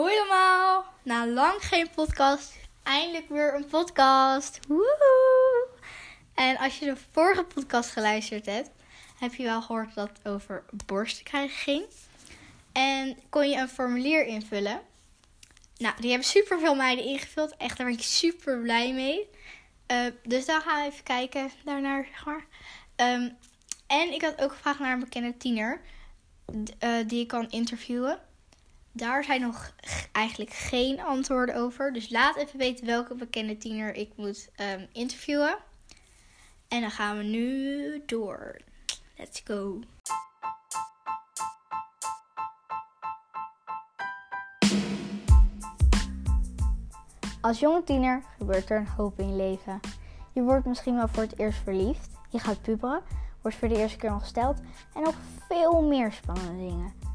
Hoi allemaal! Na lang geen podcast, eindelijk weer een podcast. Woehoe! En als je de vorige podcast geluisterd hebt, heb je wel gehoord dat het over borsten krijgen ging. En kon je een formulier invullen. Nou, die hebben super veel meiden ingevuld. Echt, daar ben ik super blij mee. Uh, dus dan gaan we even kijken daarnaar, zeg maar. Um, en ik had ook gevraagd naar een bekende tiener. Uh, die ik kan interviewen. Daar zijn nog eigenlijk geen antwoorden over. Dus laat even weten welke bekende tiener ik moet um, interviewen. En dan gaan we nu door. Let's go. Als jonge tiener gebeurt er een hoop in je leven. Je wordt misschien wel voor het eerst verliefd. Je gaat puberen, wordt voor de eerste keer ongesteld en nog veel meer spannende dingen.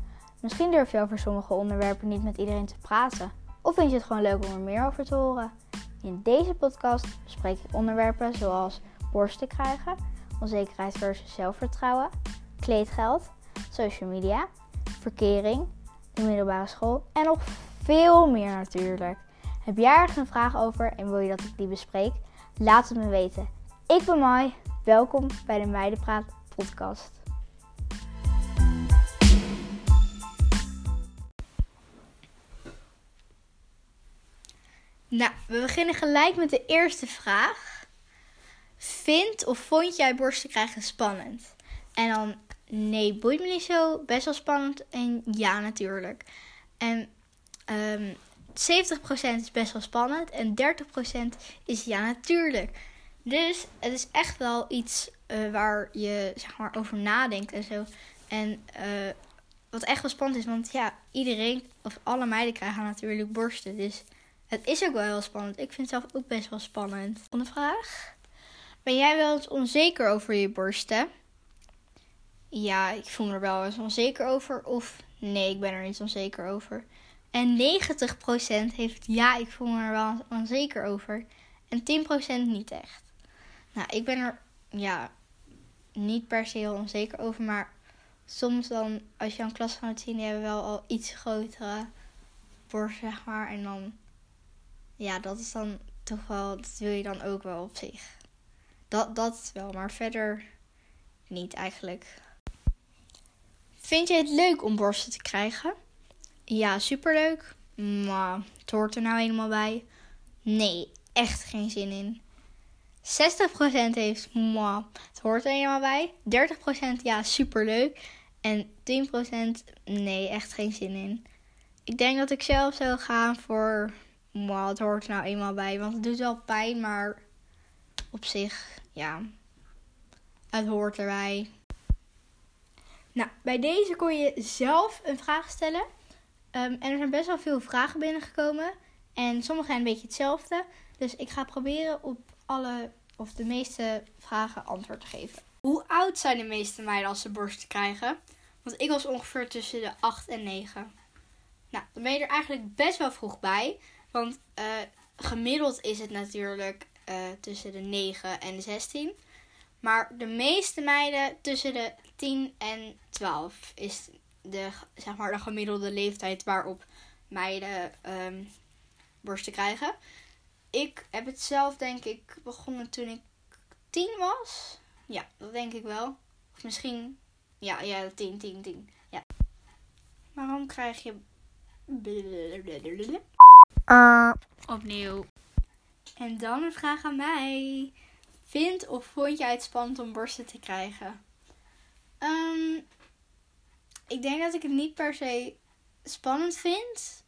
Misschien durf je over sommige onderwerpen niet met iedereen te praten. Of vind je het gewoon leuk om er meer over te horen? In deze podcast bespreek ik onderwerpen zoals borsten krijgen, onzekerheid versus zelfvertrouwen, kleedgeld, social media, verkering, de middelbare school en nog veel meer natuurlijk. Heb jij ergens een vraag over en wil je dat ik die bespreek? Laat het me weten. Ik ben Mai. Welkom bij de Meidenpraat podcast. Nou, we beginnen gelijk met de eerste vraag. Vind of vond jij borsten krijgen spannend? En dan nee, boeit me niet zo. Best wel spannend. En ja, natuurlijk. En um, 70% is best wel spannend. En 30% is ja, natuurlijk. Dus het is echt wel iets uh, waar je zeg maar, over nadenkt en zo. En uh, wat echt wel spannend is, want ja, iedereen, of alle meiden krijgen natuurlijk borsten. Dus het is ook wel heel spannend. Ik vind het zelf ook best wel spannend. Volgende vraag. Ben jij wel eens onzeker over je borsten? Ja, ik voel me er wel eens onzeker over. Of nee, ik ben er niet onzeker over. En 90% heeft ja, ik voel me er wel onzeker over. En 10% niet echt. Nou, ik ben er ja, niet per se heel onzeker over. Maar soms dan, als je een klasgenoot ziet, die hebben wel al iets grotere borsten, zeg maar. En dan ja, dat is dan toch wel, dat wil je dan ook wel op zich. Dat, dat wel, maar verder niet eigenlijk. Vind je het leuk om borsten te krijgen? Ja, superleuk. Maar het hoort er nou helemaal bij. Nee, echt geen zin in. 60% heeft, mwah, het hoort er helemaal bij. 30% ja, superleuk. En 10% nee, echt geen zin in. Ik denk dat ik zelf zou gaan voor maar het hoort er nou eenmaal bij. Want het doet wel pijn, maar op zich, ja, het hoort erbij. Nou, bij deze kon je zelf een vraag stellen. Um, en er zijn best wel veel vragen binnengekomen. En sommige zijn een beetje hetzelfde. Dus ik ga proberen op alle, of de meeste vragen antwoord te geven. Hoe oud zijn de meeste meiden als ze borsten krijgen? Want ik was ongeveer tussen de 8 en 9. Nou, dan ben je er eigenlijk best wel vroeg bij. Want uh, gemiddeld is het natuurlijk uh, tussen de 9 en de 16. Maar de meeste meiden tussen de 10 en 12 is de, zeg maar, de gemiddelde leeftijd waarop meiden um, borsten krijgen. Ik heb het zelf, denk ik, begonnen toen ik 10 was. Ja, dat denk ik wel. Of misschien, ja, ja 10, 10, 10. Ja. Waarom krijg je. Uh, opnieuw. En dan een vraag aan mij. Vind of vond jij het spannend om borsten te krijgen? Um, ik denk dat ik het niet per se spannend vind.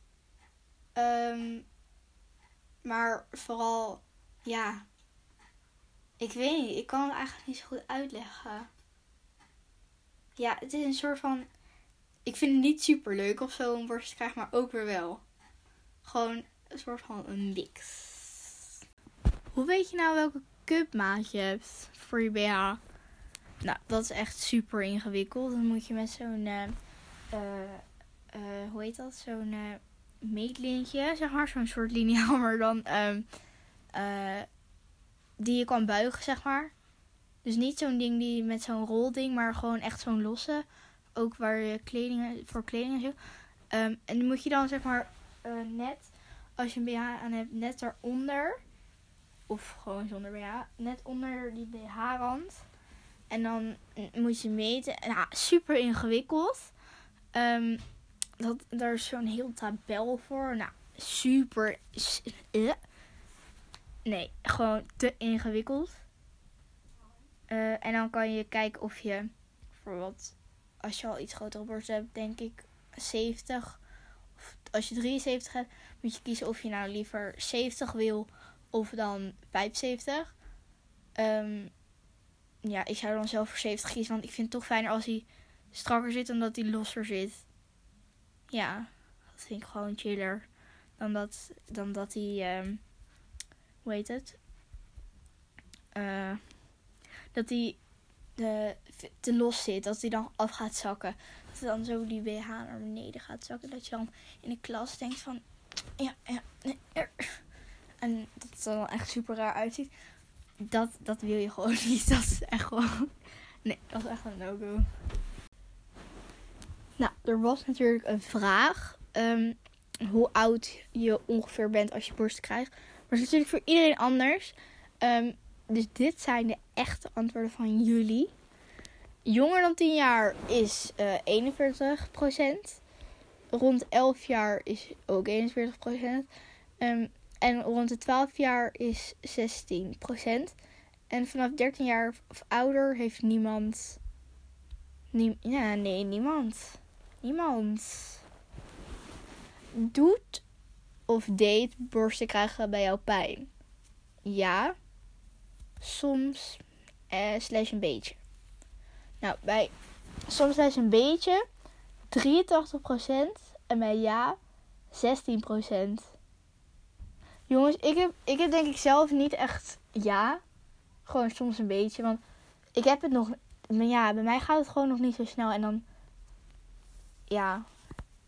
Um, maar vooral, ja. Ik weet niet. Ik kan het eigenlijk niet zo goed uitleggen. Ja, het is een soort van. Ik vind het niet super leuk of zo om borsten te krijgen, maar ook weer wel. Gewoon een soort van een mix. Hoe weet je nou welke cupmaat je hebt voor je BH? Nou, dat is echt super ingewikkeld. Dan moet je met zo'n, uh, uh, hoe heet dat? Zo'n meetlintje, zeg maar. Zo'n soort liniaal, maar dan um, die je kan buigen, zeg maar. Dus niet zo'n ding die met zo'n rolding, maar gewoon echt zo'n losse. Ook waar je kleding, voor kleding en zo. Um, en die moet je dan zeg maar eh, net als je een BH aan hebt, net daaronder. Of gewoon zonder BH. Net onder die BH-rand. En dan moet je meten. Nou, super ingewikkeld. Um, dat, daar is zo'n heel tabel voor. Nou, super. Uh, nee, gewoon te ingewikkeld. Uh, en dan kan je kijken of je voor wat, als je al iets grotere borst hebt, denk ik 70. Als je 73 hebt, moet je kiezen of je nou liever 70 wil of dan 75. Um, ja, ik zou dan zelf voor 70 kiezen, want ik vind het toch fijner als hij strakker zit dan dat hij losser zit. Ja, dat vind ik gewoon chiller dan dat, dan dat hij, um, hoe heet het? Uh, dat hij de, te los zit, dat hij dan af gaat zakken. Dat dan zo die BH naar beneden gaat zakken. Dat je dan in de klas denkt van, ja, ja, nee, er. En dat het dan echt super raar uitziet. Dat, dat wil je gewoon niet. Dat is echt gewoon, nee, dat is echt een no-go. Nou, er was natuurlijk een vraag. Um, hoe oud je ongeveer bent als je borst krijgt. Maar het is natuurlijk voor iedereen anders. Um, dus dit zijn de echte antwoorden van jullie. Jonger dan 10 jaar is uh, 41%. Rond 11 jaar is ook 41%. Um, en rond de 12 jaar is 16%. En vanaf 13 jaar of ouder heeft niemand. Nie ja, nee, niemand. Niemand. Doet of deed borsten krijgen bij jou pijn? Ja soms eh, slash een beetje. Nou, bij soms slash een beetje 83% en bij ja 16%. Jongens, ik heb, ik heb denk ik zelf niet echt ja. Gewoon soms een beetje. Want ik heb het nog. Maar ja, bij mij gaat het gewoon nog niet zo snel. En dan. Ja.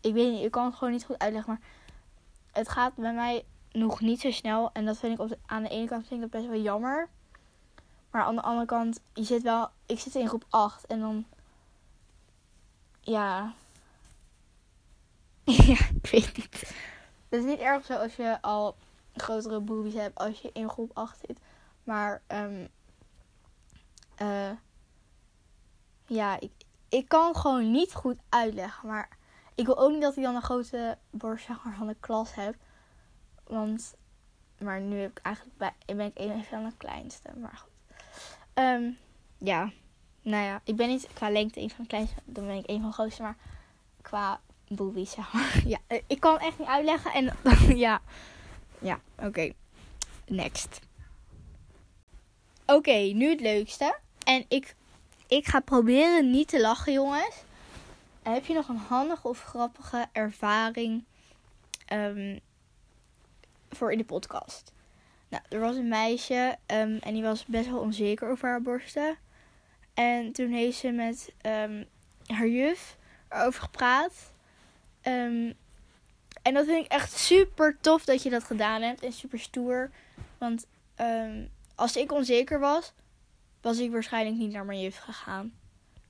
Ik weet niet, ik kan het gewoon niet goed uitleggen. Maar het gaat bij mij nog niet zo snel. En dat vind ik op aan de ene kant vind ik dat best wel jammer. Maar aan de andere kant, je zit wel. Ik zit in groep 8 en dan. Ja. ja, ik weet niet. Het is niet erg zo als je al grotere boobies hebt als je in groep 8 zit. Maar um, ja, ik, ik kan gewoon niet goed uitleggen. Maar ik wil ook niet dat ik dan een grote borst van de klas heb. Want, maar nu heb ik eigenlijk bij, ben ik een van de kleinste. Maar goed. Um, ja, nou ja, ik ben niet qua lengte een van de kleinste, dan ben ik een van de grootste, maar qua boobies, zeg maar. Ja, eh, ik kan het echt niet uitleggen en ja, ja, oké. Okay. Next. Oké, okay, nu het leukste. En ik, ik ga proberen niet te lachen, jongens. Heb je nog een handige of grappige ervaring um, voor in de podcast? Nou, er was een meisje um, en die was best wel onzeker over haar borsten. En toen heeft ze met um, haar juf erover gepraat. Um, en dat vind ik echt super tof dat je dat gedaan hebt. En super stoer. Want als ik onzeker was, was ik waarschijnlijk niet naar mijn juf gegaan.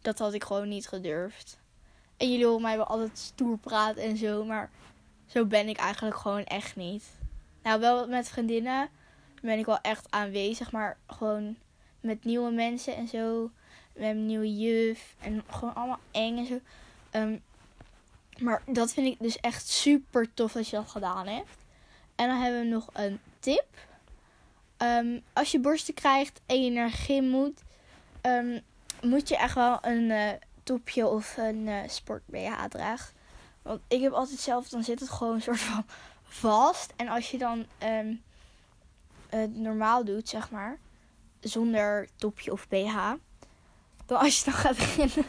Dat had ik gewoon niet gedurfd. En jullie horen mij wel altijd stoer praten en zo. Maar zo ben ik eigenlijk gewoon echt niet. Nou, wel met vriendinnen ben ik wel echt aanwezig. Maar gewoon met nieuwe mensen en zo. Met een nieuwe juf. En gewoon allemaal eng en zo. Um, maar dat vind ik dus echt super tof dat je dat gedaan hebt. En dan hebben we nog een tip. Um, als je borsten krijgt en je naar gym moet, um, moet je echt wel een uh, topje of een uh, sport BH dragen. Want ik heb altijd zelf, dan zit het gewoon een soort van vast. En als je dan het normaal doet, zeg maar, zonder topje of BH, dan als je dan gaat beginnen.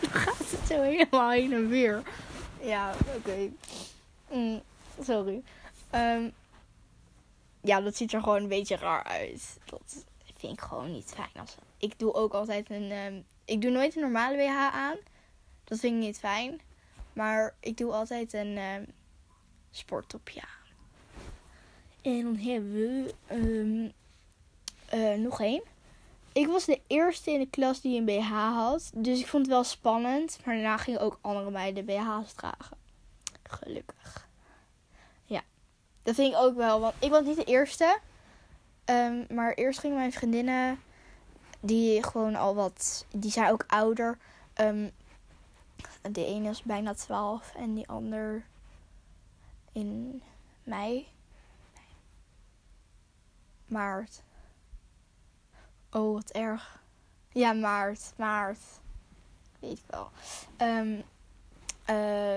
dan gaat het zo helemaal heen en weer. Ja, oké. Okay. Mm, sorry. Um, ja, dat ziet er gewoon een beetje raar uit. Dat vind ik gewoon niet fijn. Als, ik doe ook altijd een. Um, ik doe nooit een normale BH aan. Dat vind ik niet fijn. Maar ik doe altijd een um, sporttopje aan. En dan hebben we um, uh, nog één. ik was de eerste in de klas die een BH had. Dus ik vond het wel spannend. Maar daarna gingen ook andere meiden BH's dragen. Gelukkig. Ja, dat vind ik ook wel. Want ik was niet de eerste. Ehm, maar eerst gingen mijn vriendinnen, die gewoon al wat, die zijn ook ouder. Ehm, de ene is bijna 12 en die ander in mei. Maart. Oh, wat erg. Ja, maart. Maart. Weet ik wel. Um, uh,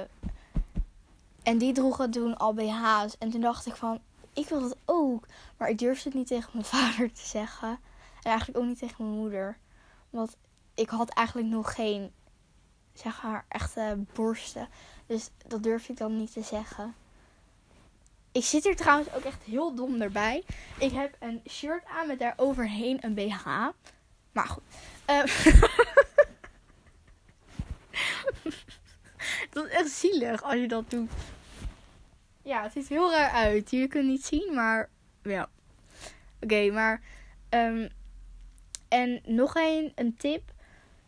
en die droegen toen al BH's. En toen dacht ik van, ik wil dat ook. Maar ik durfde het niet tegen mijn vader te zeggen. En eigenlijk ook niet tegen mijn moeder. Want ik had eigenlijk nog geen, zeg maar, echte borsten. Dus dat durfde ik dan niet te zeggen. Ik zit er trouwens ook echt heel dom erbij. Ik heb een shirt aan met daar overheen een BH. Maar goed. Uh, dat is echt zielig als je dat doet. Ja, het ziet heel raar uit. Jullie kunnen het niet zien, maar ja. Oké, maar. Um, en nog een, een tip.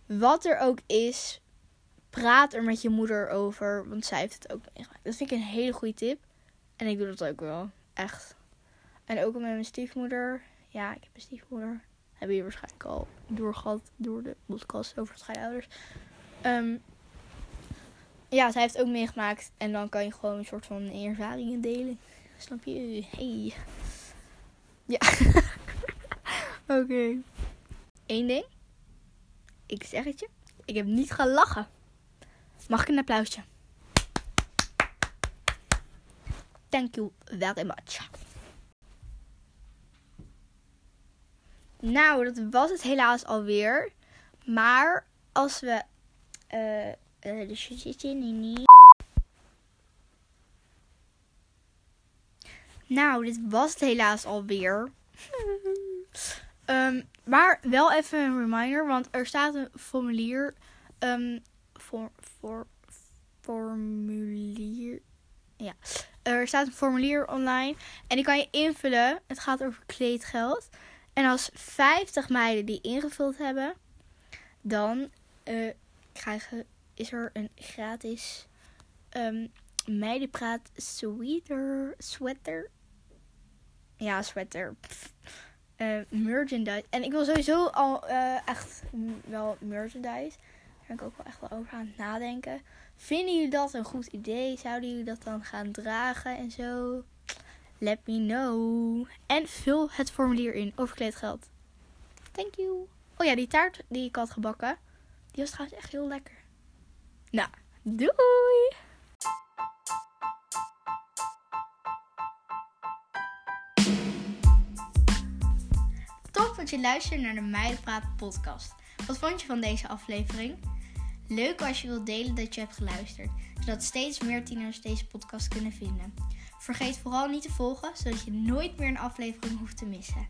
Wat er ook is, praat er met je moeder over. Want zij heeft het ook meegemaakt. Dat vind ik een hele goede tip. En ik doe dat ook wel. Echt. En ook met mijn stiefmoeder. Ja, ik heb een stiefmoeder. Hebben jullie waarschijnlijk al doorgehad door de podcast over scheidouders. Um, ja, zij heeft ook meegemaakt. En dan kan je gewoon een soort van ervaringen delen. Snap je? Hey. Ja. Oké. Eén ding. Ik zeg het je. Ik heb niet gelachen. Mag ik een applausje? Thank you very much. Nou, dat was het helaas alweer. Maar als we. Uh, uh, niet. Nou, dit was het helaas alweer. um, maar wel even een reminder, want er staat een formulier. Um, formulier. Ja. Er staat een formulier online en die kan je invullen. Het gaat over kleedgeld. En als 50 meiden die ingevuld hebben, dan uh, krijgen, is er een gratis um, meidenpraat sweater. Sweater. Ja, sweater. Uh, merchandise. En ik wil sowieso al uh, echt wel merchandise. Ben ik ook wel echt wel over aan het nadenken. Vinden jullie dat een goed idee? Zouden jullie dat dan gaan dragen en zo? Let me know. En vul het formulier in over kleedgeld. Thank you. Oh ja, die taart die ik had gebakken. Die was trouwens echt heel lekker. Nou, doei! Top dat je luistert naar de Meidenpraat podcast. Wat vond je van deze aflevering? Leuk als je wilt delen dat je hebt geluisterd, zodat steeds meer tieners deze podcast kunnen vinden. Vergeet vooral niet te volgen, zodat je nooit meer een aflevering hoeft te missen.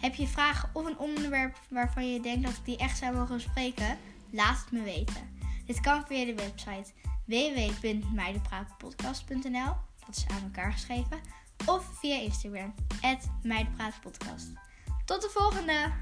Heb je vragen of een onderwerp waarvan je denkt dat ik die echt zou mogen bespreken? Laat het me weten. Dit kan via de website www.meidenpraatpodcast.nl, dat is aan elkaar geschreven, of via Instagram, meidenpraatpodcast. Tot de volgende!